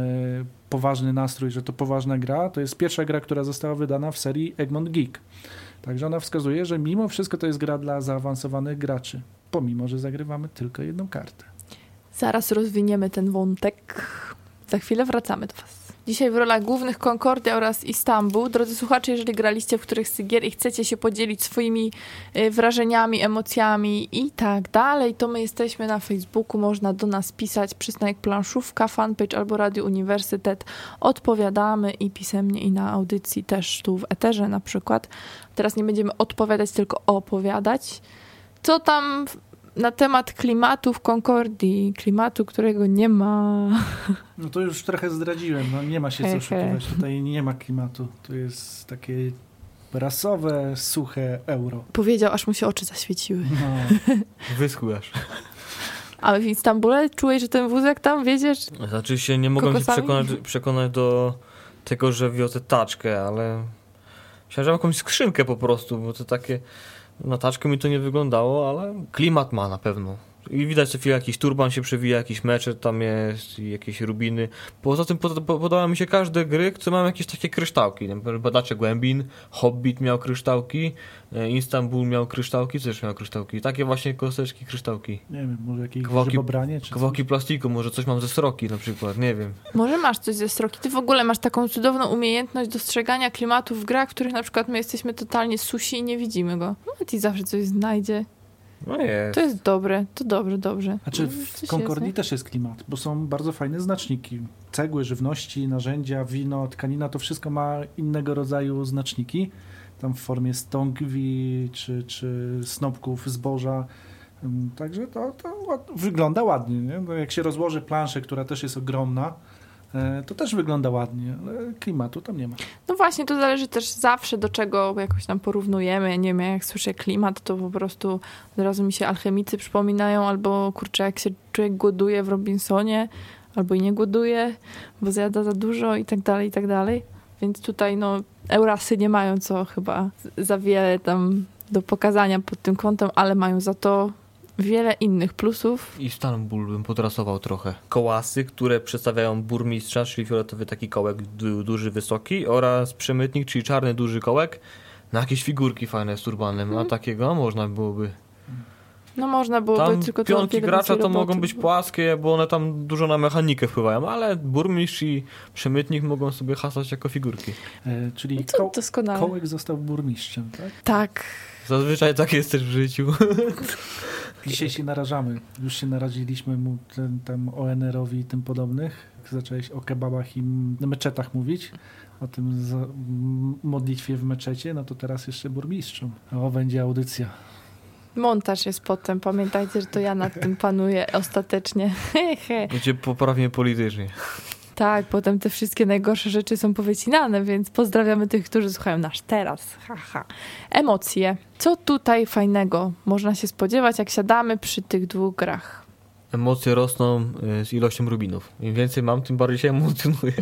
poważny nastrój, że to poważna gra, to jest pierwsza gra, która została wydana w serii Egmont Geek. Także ona wskazuje, że mimo wszystko to jest gra dla zaawansowanych graczy, pomimo, że zagrywamy tylko jedną kartę. Zaraz rozwiniemy ten wątek. Za chwilę wracamy do Was. Dzisiaj w rolach głównych Concordia oraz Istanbul. Drodzy słuchacze, jeżeli graliście w którychś z gier i chcecie się podzielić swoimi y, wrażeniami, emocjami i tak dalej, to my jesteśmy na Facebooku. Można do nas pisać przystanek planszówka, fanpage albo Radio Uniwersytet. Odpowiadamy i pisemnie i na audycji też tu w Eterze na przykład. Teraz nie będziemy odpowiadać, tylko opowiadać. Co tam na temat klimatu w Concordii, klimatu, którego nie ma. No to już trochę zdradziłem, no nie ma się co oszukiwać, tutaj nie ma klimatu, to jest takie rasowe, suche euro. Powiedział, aż mu się oczy zaświeciły. No. Wyschły aż. Ale w Istambule czułeś, że ten wózek tam wiedziesz? Znaczy się nie mogłem się przekonać, przekonać do tego, że wiozę taczkę, ale myślałem, że mam jakąś skrzynkę po prostu, bo to takie na taczkę mi to nie wyglądało, ale klimat ma na pewno. I widać co chwilę jakiś turban się przewija, jakiś mecz tam jest, jakieś rubiny. Poza tym pod, podobały mi się każde gry, które mają jakieś takie kryształki. Badacze Głębin, Hobbit miał kryształki, e, Istanbul miał kryształki, też miał kryształki. Takie właśnie kosteczki, kryształki. Nie wiem, może jakieś kawałki, czy Kawałki coś? plastiku, może coś mam ze sroki na przykład, nie wiem. Może masz coś ze sroki. Ty w ogóle masz taką cudowną umiejętność dostrzegania klimatu w grach, w których na przykład my jesteśmy totalnie susi i nie widzimy go. No, ty zawsze coś znajdzie. No jest. To jest dobre, to dobrze, dobrze. Znaczy Mm, w Concordii jest, też jest klimat, bo są bardzo fajne znaczniki. Cegły, żywności, narzędzia, wino, tkanina, to wszystko ma innego rodzaju znaczniki. Tam w formie stągwi czy, czy snopków zboża. Także to, to ład, wygląda ładnie. Nie? No jak się rozłoży planszę, która też jest ogromna, to też wygląda ładnie, ale klimatu tam nie ma. No właśnie, to zależy też zawsze do czego jakoś tam porównujemy. Nie wiem, jak słyszę klimat, to po prostu od razu mi się alchemicy przypominają, albo kurczę, jak się człowiek głoduje w Robinsonie, albo i nie głoduje, bo zjada za dużo i tak dalej, i tak dalej. Więc tutaj no, Eurasy nie mają co chyba za wiele tam do pokazania pod tym kątem, ale mają za to wiele innych plusów. Istanbul bym podrasował trochę. Kołasy, które przedstawiają burmistrza, czyli fioletowy taki kołek du duży, wysoki oraz przemytnik, czyli czarny duży kołek na jakieś figurki fajne z turbanem, Mhm. a takiego można byłoby. No można byłoby Tam tylko to pionki wiele gracza to roboty mogą być płaskie, bo one tam dużo na mechanikę wpływają, ale burmistrz i przemytnik mogą sobie hasać jako figurki. E, czyli No to ko- doskonale. kołek został burmistrzem, tak? Tak. Zazwyczaj tak jest też w życiu. Dzisiaj się narażamy. Już się naraziliśmy mu ten, tam ONR-owi i tym podobnych. Zacząłeś o kebabach i m- meczetach mówić, o tym modlitwie w meczecie, no to teraz jeszcze burmistrzem. O, będzie audycja. Montaż jest potem. Pamiętajcie, że to ja nad tym panuję ostatecznie. Będzie poprawnie politycznie. Tak, potem te wszystkie najgorsze rzeczy są powycinane, więc pozdrawiamy tych, którzy słuchają nas teraz. Haha. Emocje. Co tutaj fajnego można się spodziewać, jak siadamy przy tych dwóch grach? Emocje rosną y, z ilością rubinów. Im więcej mam, tym bardziej się emocjonuję.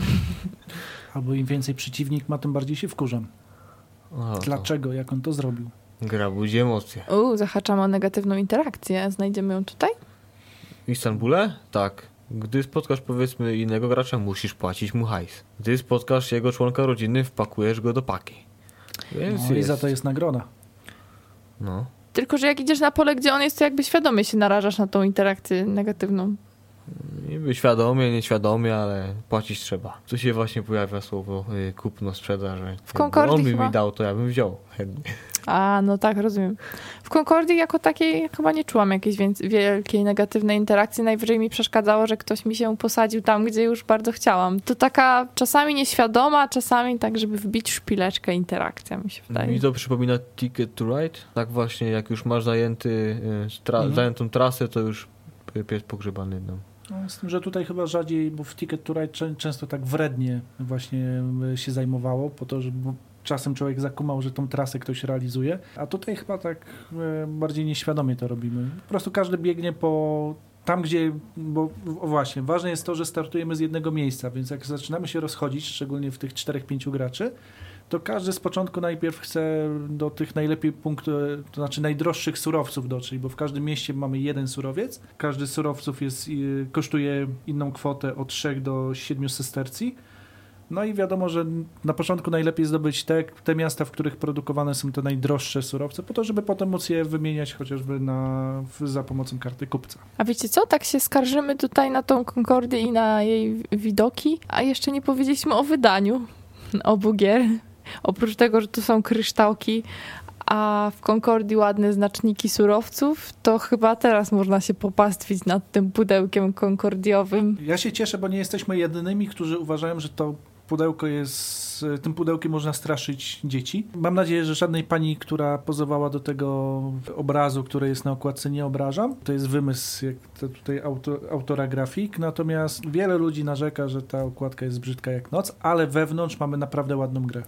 Albo im więcej przeciwnik ma, tym bardziej się wkurzam. Dlaczego? Jak on to zrobił? Gra budzi emocje. Uuu, zahaczamy o negatywną interakcję. Znajdziemy ją tutaj? W Istanbule? Tak. Gdy spotkasz powiedzmy innego gracza, musisz płacić mu hajs. Gdy spotkasz jego członka rodziny, wpakujesz go do paki. Więc No i jest. za to jest nagroda. No. Tylko, że jak idziesz na pole, gdzie on jest, to jakby świadomie się narażasz na tą interakcję negatywną. Niby świadomie, nieświadomie, ale płacić trzeba. Tu się właśnie pojawia słowo y, kupno, sprzedaż. jakby Concordii On by chyba. mi dał, to ja bym wziął. chętnie. A, no tak, rozumiem. W Concordii jako takiej chyba nie czułam jakiejś wielkiej negatywnej interakcji. Najwyżej mi przeszkadzało, że ktoś mi się posadził tam, gdzie już bardzo chciałam. To taka czasami nieświadoma, czasami tak, żeby wbić szpileczkę interakcja, mi się wydaje. Mi to przypomina Ticket to Ride. Tak właśnie, jak już masz zajęty, y, tra- Mhm. zajętą trasę, to już pies pogrzebany. No. No, z tym, że tutaj chyba rzadziej, bo w Ticket to Ride czę- często tak wrednie właśnie y, się zajmowało, po to, żeby czasem człowiek zakumał, że tą trasę ktoś realizuje, a tutaj chyba tak y, bardziej nieświadomie to robimy. Po prostu każdy biegnie po tam, gdzie, bo właśnie, ważne jest to, że startujemy z jednego miejsca, więc jak zaczynamy się rozchodzić, szczególnie w tych czterech, pięciu graczy, to każdy z początku najpierw chce do tych najlepiej punktów, to znaczy najdroższych surowców dotrzeć, bo w każdym mieście mamy jeden surowiec. Każdy z surowców jest, y, kosztuje inną kwotę od 3 do 7 sestercji. No i wiadomo, że na początku najlepiej zdobyć te, te miasta, w których produkowane są te najdroższe surowce, po to, żeby potem móc je wymieniać chociażby na, za pomocą karty kupca. A wiecie co? Tak się skarżymy tutaj na tą Concordię i na jej widoki, a jeszcze nie powiedzieliśmy o wydaniu obu gier. Oprócz tego, że tu są kryształki, a w Concordii ładne znaczniki surowców, to chyba teraz można się popastwić nad tym pudełkiem konkordiowym. Ja się cieszę, bo nie jesteśmy jedynymi, którzy uważają, że to pudełko jest, tym pudełkiem można straszyć dzieci. Mam nadzieję, że żadnej pani, która pozowała do tego obrazu, który jest na okładce, nie obrażam. To jest wymysł jak to tutaj auto, autora grafik, natomiast wiele ludzi narzeka, że ta okładka jest brzydka jak noc, ale wewnątrz mamy naprawdę ładną grę.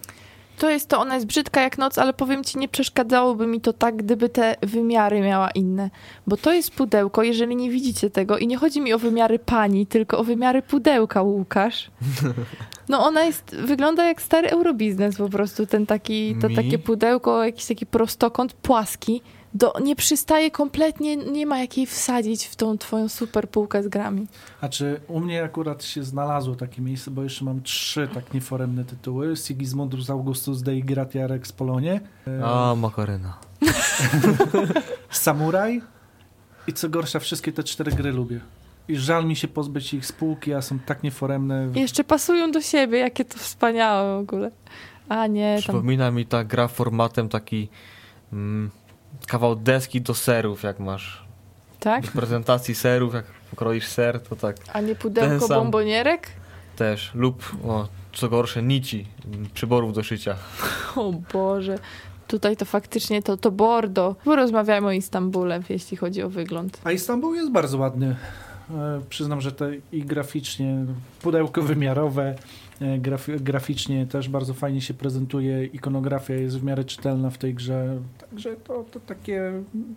To jest to, ona jest brzydka jak noc, ale powiem ci, nie przeszkadzałoby mi to tak, gdyby te wymiary miała inne. Bo to jest pudełko, jeżeli nie widzicie tego, i nie chodzi mi o wymiary pani, tylko o wymiary pudełka, Łukasz. No ona jest, wygląda jak stary eurobiznes po prostu, ten taki, to Mi? takie pudełko, jakiś taki prostokąt, płaski. Do, nie przystaje kompletnie, nie ma jak jej wsadzić w tą twoją super półkę z grami. A czy u mnie akurat się znalazło takie miejsce, bo jeszcze mam trzy tak nieforemne tytuły. Sigismundus Augustus Dei Gratia Rex Polonie. A, makarena. Samuraj i co gorsza, wszystkie te cztery gry lubię. I żal mi się pozbyć ich spółki, a są tak nieforemne. I jeszcze pasują do siebie, jakie to wspaniałe w ogóle. A nie, tam Przypomina mi ta gra formatem taki mm, kawał deski do serów, jak masz Tak? do prezentacji serów, jak pokroisz ser, to tak A nie pudełko sam. bombonierek? też. Lub, o, co gorsze, nici, przyborów do szycia. O Boże. Tutaj to faktycznie to, to Bordo. Porozmawiajmy o Istambule, jeśli chodzi o wygląd. A Istanbul jest bardzo ładny. E, Przyznam, że to i graficznie, pudełko wymiarowe, graf, graficznie też bardzo fajnie się prezentuje. Ikonografia jest w miarę czytelna w tej grze. Także to, to takie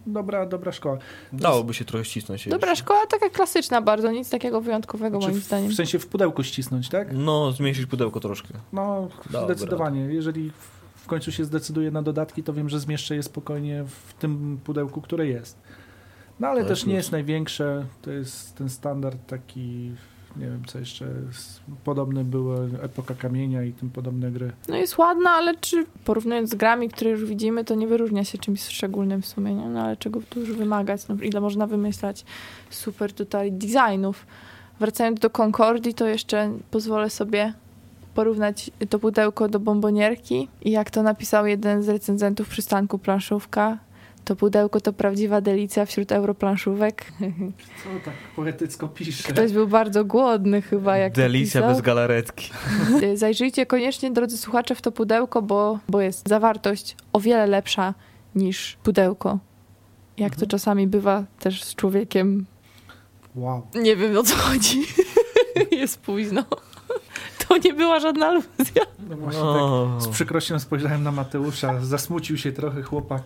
dobra, dobra szkoła. Dałoby się trochę ścisnąć. Dobra jeszcze. szkoła, taka klasyczna bardzo, nic takiego wyjątkowego Znaczy, moim w, zdaniem. w sensie w pudełku ścisnąć, tak? No, zmniejszyć pudełko troszkę. No, Dobra. zdecydowanie. Jeżeli w- końcu się zdecyduje na dodatki, to wiem, że zmieszczę je spokojnie w tym pudełku, które jest. No ale To też jest nie jest największe. To jest ten standard taki, nie wiem co jeszcze, podobne były Epoka Kamienia i tym podobne gry. No jest ładna, ale czy porównując z grami, które już widzimy, to nie wyróżnia się czymś szczególnym w sumie, nie? No ale czego tu już wymagać? No, ile można wymyślać super tutaj designów. Wracając do Concordii, to jeszcze pozwolę sobie porównać to pudełko do bombonierki i jak to napisał jeden z recenzentów przystanku planszówka, to pudełko to prawdziwa delicja wśród europlanszówek. Co tak poetycko pisze? Ktoś był bardzo głodny chyba, jak to Delicja bez galaretki. Zajrzyjcie koniecznie, drodzy słuchacze, w to pudełko, bo, bo jest zawartość o wiele lepsza niż pudełko. Jak to Mhm. czasami bywa też z człowiekiem. Wow. Nie wiem o co chodzi. jest późno. To nie była żadna aluzja. No właśnie tak. O, Z przykrością spojrzałem na Mateusza, zasmucił się trochę chłopak.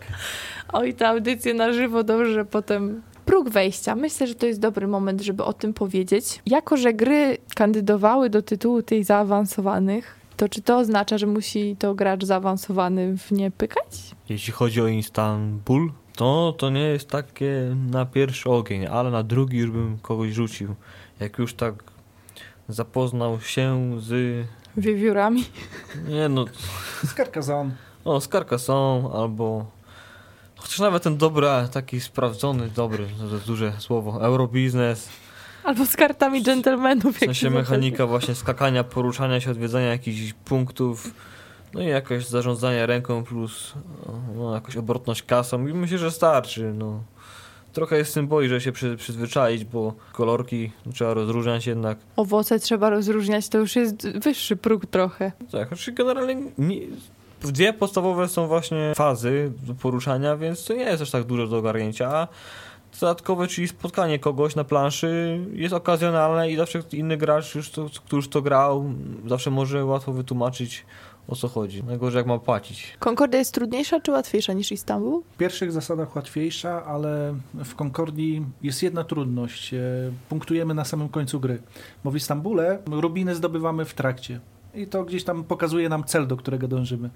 Oj, te audycje na żywo, dobrze, że potem... Próg wejścia. Myślę, że to jest dobry moment, żeby o tym powiedzieć. Jako, że gry kandydowały do tytułu tych zaawansowanych, to czy to oznacza, że musi to gracz zaawansowany w nie pykać? Jeśli chodzi o Istanbul, to to nie jest takie na pierwszy ogień, ale na drugi już bym kogoś rzucił. Jak już tak zapoznał się z... Wiewiórami. Nie no, Z Carcassonne. o, z Carcassonne albo... Chociaż nawet ten dobry, taki sprawdzony, dobry, to jest duże słowo, Eurobiznes, Albo z kartami dżentelmenów. w sensie mechanika właśnie skakania, poruszania się, odwiedzania jakichś punktów, no i jakoś zarządzanie ręką plus no, jakaś obrotność kasą i myślę, że starczy, no. Trochę jest symboli, że się przy, przyzwyczaić, bo kolorki trzeba rozróżniać jednak. Owoce trzeba rozróżniać, to już jest wyższy próg trochę. Tak, znaczy generalnie nie, dwie podstawowe są właśnie fazy poruszania, więc to nie jest aż tak dużo do ogarnięcia, dodatkowe, czyli spotkanie kogoś na planszy jest okazjonalne i zawsze inny gracz, już to, który już to grał, zawsze może łatwo wytłumaczyć o co chodzi. Najgorzej jak ma płacić. Concordia jest trudniejsza czy łatwiejsza niż Istanbul? W pierwszych zasadach łatwiejsza, ale w Concordii jest jedna trudność. E, Punktujemy na samym końcu gry. Bo w Istambule rubiny zdobywamy w trakcie. I to gdzieś tam pokazuje nam cel, do którego dążymy.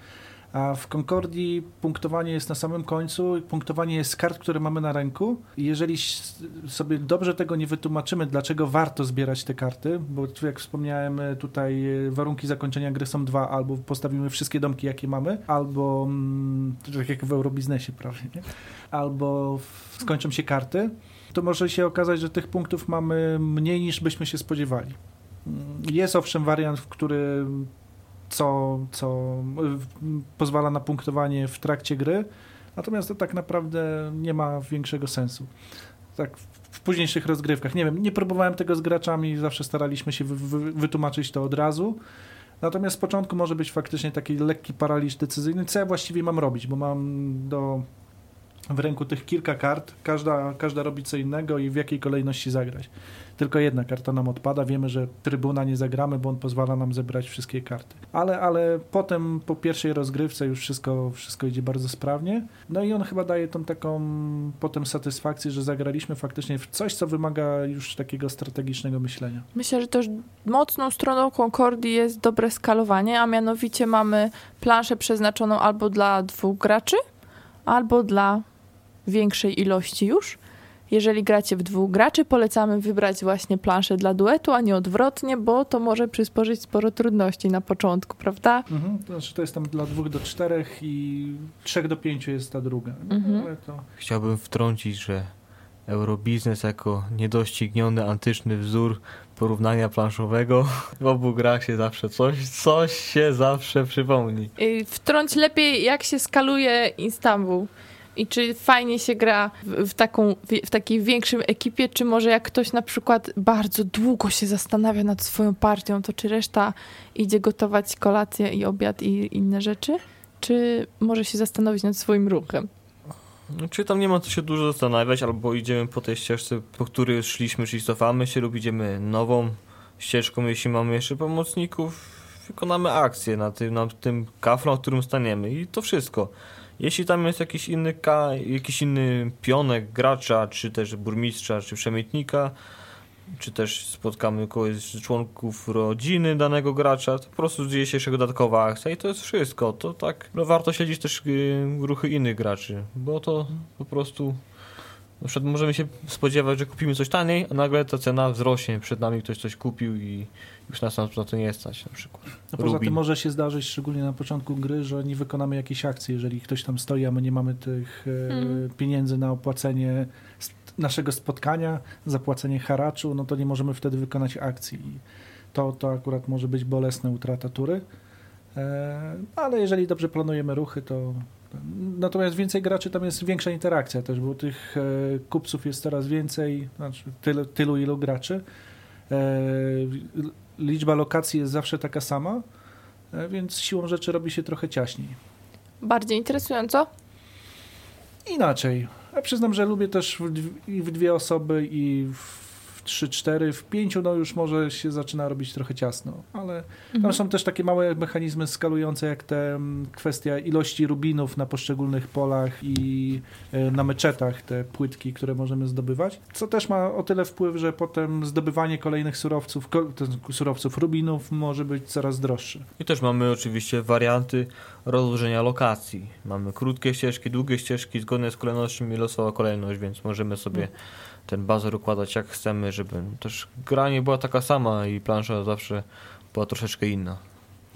A w Concordii punktowanie jest na samym końcu. Punktowanie jest z kart, które mamy na ręku. Jeżeli sobie dobrze tego nie wytłumaczymy, dlaczego warto zbierać te karty, bo tu, jak wspomniałem, e, tutaj e, warunki zakończenia gry są dwa. Albo postawimy wszystkie domki, jakie mamy, albo mm, tak jak w Eurobiznesie prawie, nie? albo skończą się karty, to może się okazać, że tych punktów mamy mniej niż byśmy się spodziewali. Mm, Jest owszem wariant, w który co, co pozwala na punktowanie w trakcie gry, natomiast to tak naprawdę nie ma większego sensu. Tak w późniejszych rozgrywkach. Nie wiem, nie próbowałem tego z graczami, zawsze staraliśmy się wy, wy, wytłumaczyć to od razu. Natomiast z początku może być faktycznie taki lekki paraliż decyzyjny, co ja właściwie mam robić, bo mam do w ręku tych kilka kart, każda, każda robi co innego i w jakiej kolejności zagrać. Tylko jedna karta nam odpada, wiemy, że trybuna nie zagramy, bo on pozwala nam zebrać wszystkie karty. Ale, ale potem po pierwszej rozgrywce już wszystko, wszystko idzie bardzo sprawnie. No i on chyba daje tą taką potem satysfakcję, że zagraliśmy faktycznie w coś, co wymaga już takiego strategicznego myślenia. Myślę, że też mocną stroną Concordii jest dobre skalowanie, a mianowicie mamy planszę przeznaczoną albo dla dwóch graczy, albo dla większej ilości już. Jeżeli gracie w dwóch graczy, polecamy wybrać właśnie planszę dla duetu, a nie odwrotnie, bo to może przysporzyć sporo trudności na początku, prawda? Mhm, to znaczy to jest tam dla dwóch do czterech i trzech do pięciu jest ta druga. No, Mhm. ale to... Chciałbym wtrącić, że Eurobiznes jako niedościgniony antyczny wzór porównania planszowego w obu grach się zawsze coś, coś się zawsze przypomni. Y, Wtrąć lepiej, jak się skaluje Istanbul. I czy fajnie się gra w, taką, w, w takiej większej ekipie, czy może jak ktoś na przykład bardzo długo się zastanawia nad swoją partią, to czy reszta idzie gotować kolację i obiad i inne rzeczy? Czy może się zastanowić nad swoim ruchem? No, czy tam nie ma co się dużo zastanawiać, albo idziemy po tej ścieżce, po której szliśmy, czyli cofamy się, lub idziemy nową ścieżką, jeśli mamy jeszcze pomocników, wykonamy akcję na tym, na tym kaflu, na którym staniemy i to wszystko. Jeśli tam jest jakiś inny, ka, jakiś inny pionek gracza, czy też burmistrza, czy przemytnika, czy też spotkamy kogoś z członków rodziny danego gracza, to po prostu dzieje się jeszcze dodatkowa akcja i to jest wszystko. To tak, no warto śledzić też y, ruchy innych graczy, bo to po prostu na przykład możemy się spodziewać, że kupimy coś taniej, a nagle ta cena wzrośnie, przed nami ktoś coś kupił i już nas na to nie stać na przykład. No poza tym może się zdarzyć, szczególnie na początku gry, że nie wykonamy jakiejś akcji, jeżeli ktoś tam stoi, a my nie mamy tych mm. pieniędzy na opłacenie naszego spotkania, zapłacenie haraczu, no to nie możemy wtedy wykonać akcji. I to, to akurat może być bolesna utrata tury. E, ale jeżeli dobrze planujemy ruchy, to Natomiast więcej graczy, tam jest większa interakcja też, bo tych e, kupców jest coraz więcej, znaczy tylu, tylu ilu graczy. Liczba lokacji jest zawsze taka sama, e, więc siłą rzeczy robi się trochę ciaśniej. Bardziej interesująco? Inaczej. Ja przyznam, że lubię też w, w dwie osoby i w 3-4, w 5 no już może się zaczyna robić trochę ciasno, ale mhm. tam są też takie małe mechanizmy skalujące, jak te mm, kwestia ilości rubinów na poszczególnych polach i e, na meczetach, te płytki, które możemy zdobywać, co też ma o tyle wpływ, że potem zdobywanie kolejnych surowców, surowców rubinów może być coraz droższe. I też mamy oczywiście warianty rozłożenia lokacji. Mamy krótkie ścieżki, długie ścieżki, zgodne z kolejnością i losowa kolejność, więc możemy sobie mhm ten bazar układać jak chcemy, żeby też gra nie była taka sama i plansza zawsze była troszeczkę inna.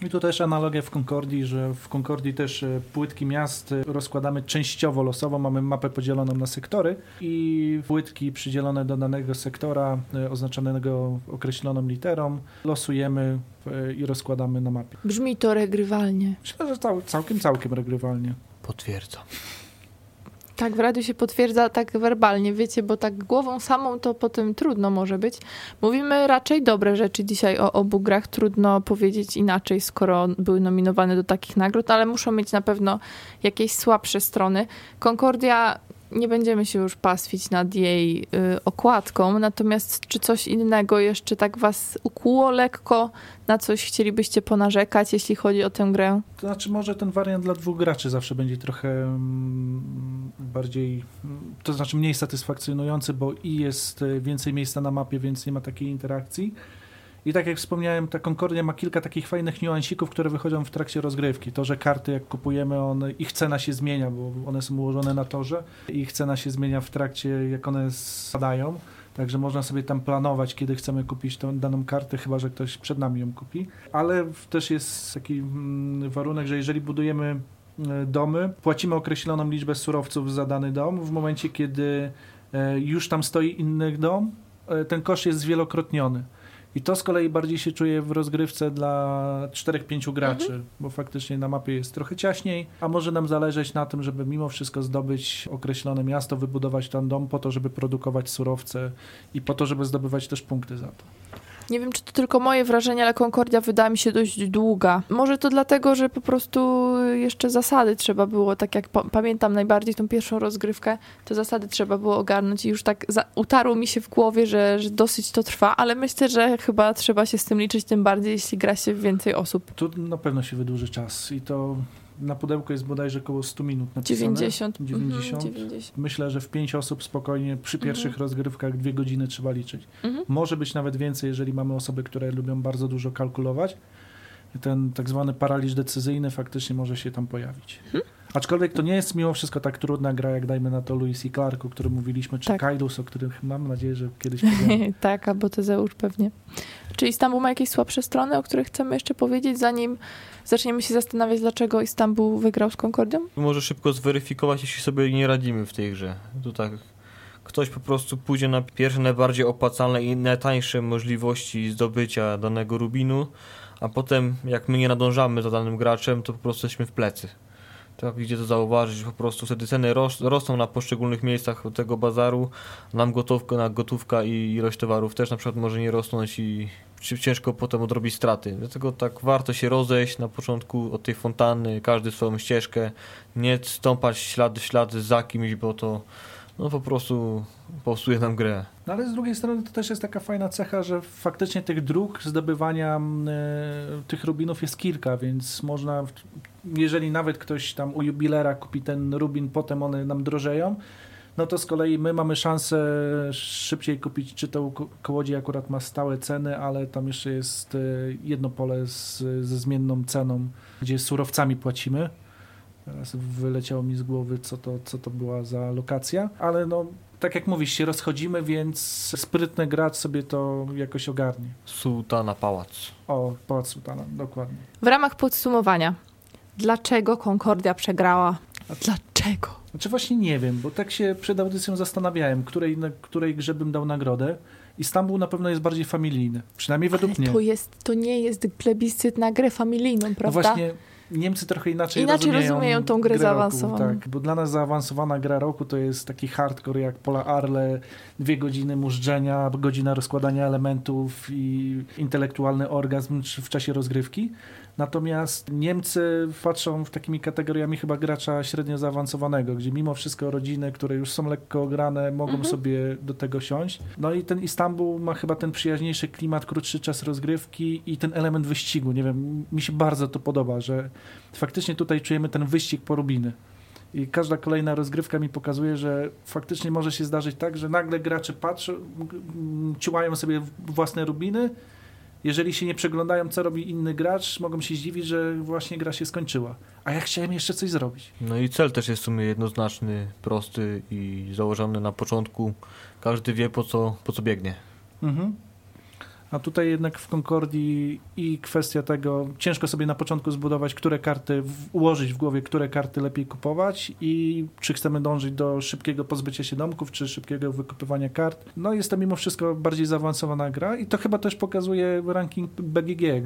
I tu też analogia w Concordii, że w Concordii też e, płytki miast e, rozkładamy częściowo losowo, mamy mapę podzieloną na sektory i płytki przydzielone do danego sektora e, oznaczonego określoną literą losujemy i rozkładamy na mapie. Brzmi to regrywalnie. Myślę, że cał, całkiem, całkiem regrywalnie. Potwierdzam. Tak, w radiu się potwierdza tak werbalnie, wiecie, bo tak głową samą to potem trudno może być. Mówimy raczej dobre rzeczy dzisiaj o obu grach, trudno powiedzieć inaczej, skoro były nominowane do takich nagród, ale muszą mieć na pewno jakieś słabsze strony. Concordia nie będziemy się już pastwić nad jej y, okładką, natomiast czy coś innego jeszcze tak was ukłuło lekko, na coś chcielibyście ponarzekać, jeśli chodzi o tę grę? To znaczy może ten wariant dla dwóch graczy zawsze będzie trochę mm, bardziej, to znaczy mniej satysfakcjonujący, bo i jest y, więcej miejsca na mapie, więc nie ma takiej interakcji i tak jak wspomniałem, ta Concordia ma kilka takich fajnych niuansików, które wychodzą w trakcie rozgrywki. To, że karty jak kupujemy, one, ich cena się zmienia, bo one są ułożone na torze i ich cena się zmienia w trakcie, jak one spadają. Także można sobie tam planować, kiedy chcemy kupić tą daną kartę, chyba że ktoś przed nami ją kupi. Ale też jest taki mm, warunek, że jeżeli budujemy e, domy, płacimy określoną liczbę surowców za dany dom. W momencie, kiedy e, już tam stoi inny dom, e, ten koszt jest zwielokrotniony. I to z kolei bardziej się czuje w rozgrywce dla 4-5 graczy, mhm. bo faktycznie na mapie jest trochę ciaśniej, a może nam zależeć na tym, żeby mimo wszystko zdobyć określone miasto, wybudować tam dom po to, żeby produkować surowce i po to, żeby zdobywać też punkty za to. Nie wiem, czy to tylko moje wrażenie, ale Concordia wydała mi się dość długa. Może to dlatego, że po prostu jeszcze zasady trzeba było, tak jak pamiętam najbardziej tą pierwszą rozgrywkę, to zasady trzeba było ogarnąć i już tak utarło mi się w głowie, że, że dosyć to trwa, ale myślę, że chyba trzeba się z tym liczyć, tym bardziej jeśli gra się w więcej osób. Tu na pewno się wydłuży czas i to na pudełku jest bodajże około 100 minut napisane. 90. 90. Mhm, 90. Myślę, że w 5 osób spokojnie przy mhm. pierwszych mhm. rozgrywkach dwie godziny trzeba liczyć. Mhm. Może być nawet więcej, jeżeli mamy osoby, które lubią bardzo dużo kalkulować. Ten tak zwany paraliż decyzyjny faktycznie może się tam pojawić. Mhm. Aczkolwiek to nie jest mimo wszystko tak trudna gra, jak dajmy na to Louis i Clark, o którym mówiliśmy, czy tak. Kaidus, o których mam nadzieję, że kiedyś powiemy. tak, albo Tezeusz pewnie. Czy Istanbul ma jakieś słabsze strony, o których chcemy jeszcze powiedzieć, zanim zaczniemy się zastanawiać, dlaczego Istanbul wygrał z Concordią? Może szybko zweryfikować, jeśli sobie nie radzimy w tej grze. To tak ktoś po prostu pójdzie na pierwsze, najbardziej opłacalne i najtańsze możliwości zdobycia danego rubinu, a potem jak my nie nadążamy za danym graczem, to po prostu jesteśmy w plecy. Tak, idzie to zauważyć, po prostu wtedy ceny ros rosną na poszczególnych miejscach tego bazaru. Nam gotówka, na gotówka i ilość towarów też na przykład może nie rosnąć i ci- ciężko potem odrobić straty. Dlatego tak warto się rozejść na początku od tej fontanny, każdy swoją ścieżkę, nie stąpać ślad w ślad za kimś, bo to no po prostu popsuje nam grę. No ale z drugiej strony to też jest taka fajna cecha, że faktycznie tych dróg zdobywania mm, e, tych rubinów jest kilka, więc można, jeżeli nawet ktoś tam u jubilera kupi ten rubin, potem one nam drożeją, no to z kolei my mamy szansę szybciej kupić, czy to u ko- kołodzi akurat ma stałe ceny, ale tam jeszcze jest e, jedno pole z, ze zmienną ceną, gdzie surowcami płacimy. Teraz wyleciało mi z głowy, co to, co to była za lokacja, ale no, tak jak mówisz, się rozchodzimy, więc sprytny gracz sobie to jakoś ogarnie. Sułtana Pałac. O, Pałac Sultana, dokładnie. W ramach podsumowania, dlaczego Concordia przegrała? Dlaczego? Znaczy właśnie nie wiem, bo tak się przed audycją zastanawiałem, której, na której grze bym dał nagrodę. Istanbul na pewno jest bardziej familijny, przynajmniej według Ale mnie. to, jest, to nie jest plebiscyt na grę familijną, No prawda? właśnie, Niemcy trochę inaczej, Inaczej rozumieją, rozumieją tą grę roku, zaawansowaną. Tak, bo dla nas zaawansowana gra roku to jest taki hardcore jak Pola Arle, dwie godziny mużdżenia, godzina rozkładania elementów i intelektualny orgazm w czasie rozgrywki. Natomiast Niemcy patrzą w takimi kategoriami chyba gracza średnio zaawansowanego, gdzie mimo wszystko rodziny, które już są lekko ograne, mogą Mhm. sobie do tego siąść. No i ten Istanbul ma chyba ten przyjaźniejszy klimat, krótszy czas rozgrywki i ten element wyścigu. Nie wiem, mi się bardzo to podoba, że faktycznie tutaj czujemy ten wyścig po rubiny. I każda kolejna rozgrywka mi pokazuje, że faktycznie może się zdarzyć tak, że nagle gracze patrzą, m, ciułają sobie własne rubiny. Jeżeli się nie przeglądają, co robi inny gracz, mogą się zdziwić, że właśnie gra się skończyła. A ja chciałem jeszcze coś zrobić. No i cel też jest w sumie jednoznaczny, prosty i założony na początku. Każdy wie po co, po co biegnie. Mhm. A tutaj jednak w Concordii i kwestia tego, ciężko sobie na początku zbudować, które karty, ułożyć w głowie, które karty lepiej kupować i czy chcemy dążyć do szybkiego pozbycia się domków, czy szybkiego wykupywania kart. No jest to mimo wszystko bardziej zaawansowana gra i to chyba też pokazuje ranking BGG,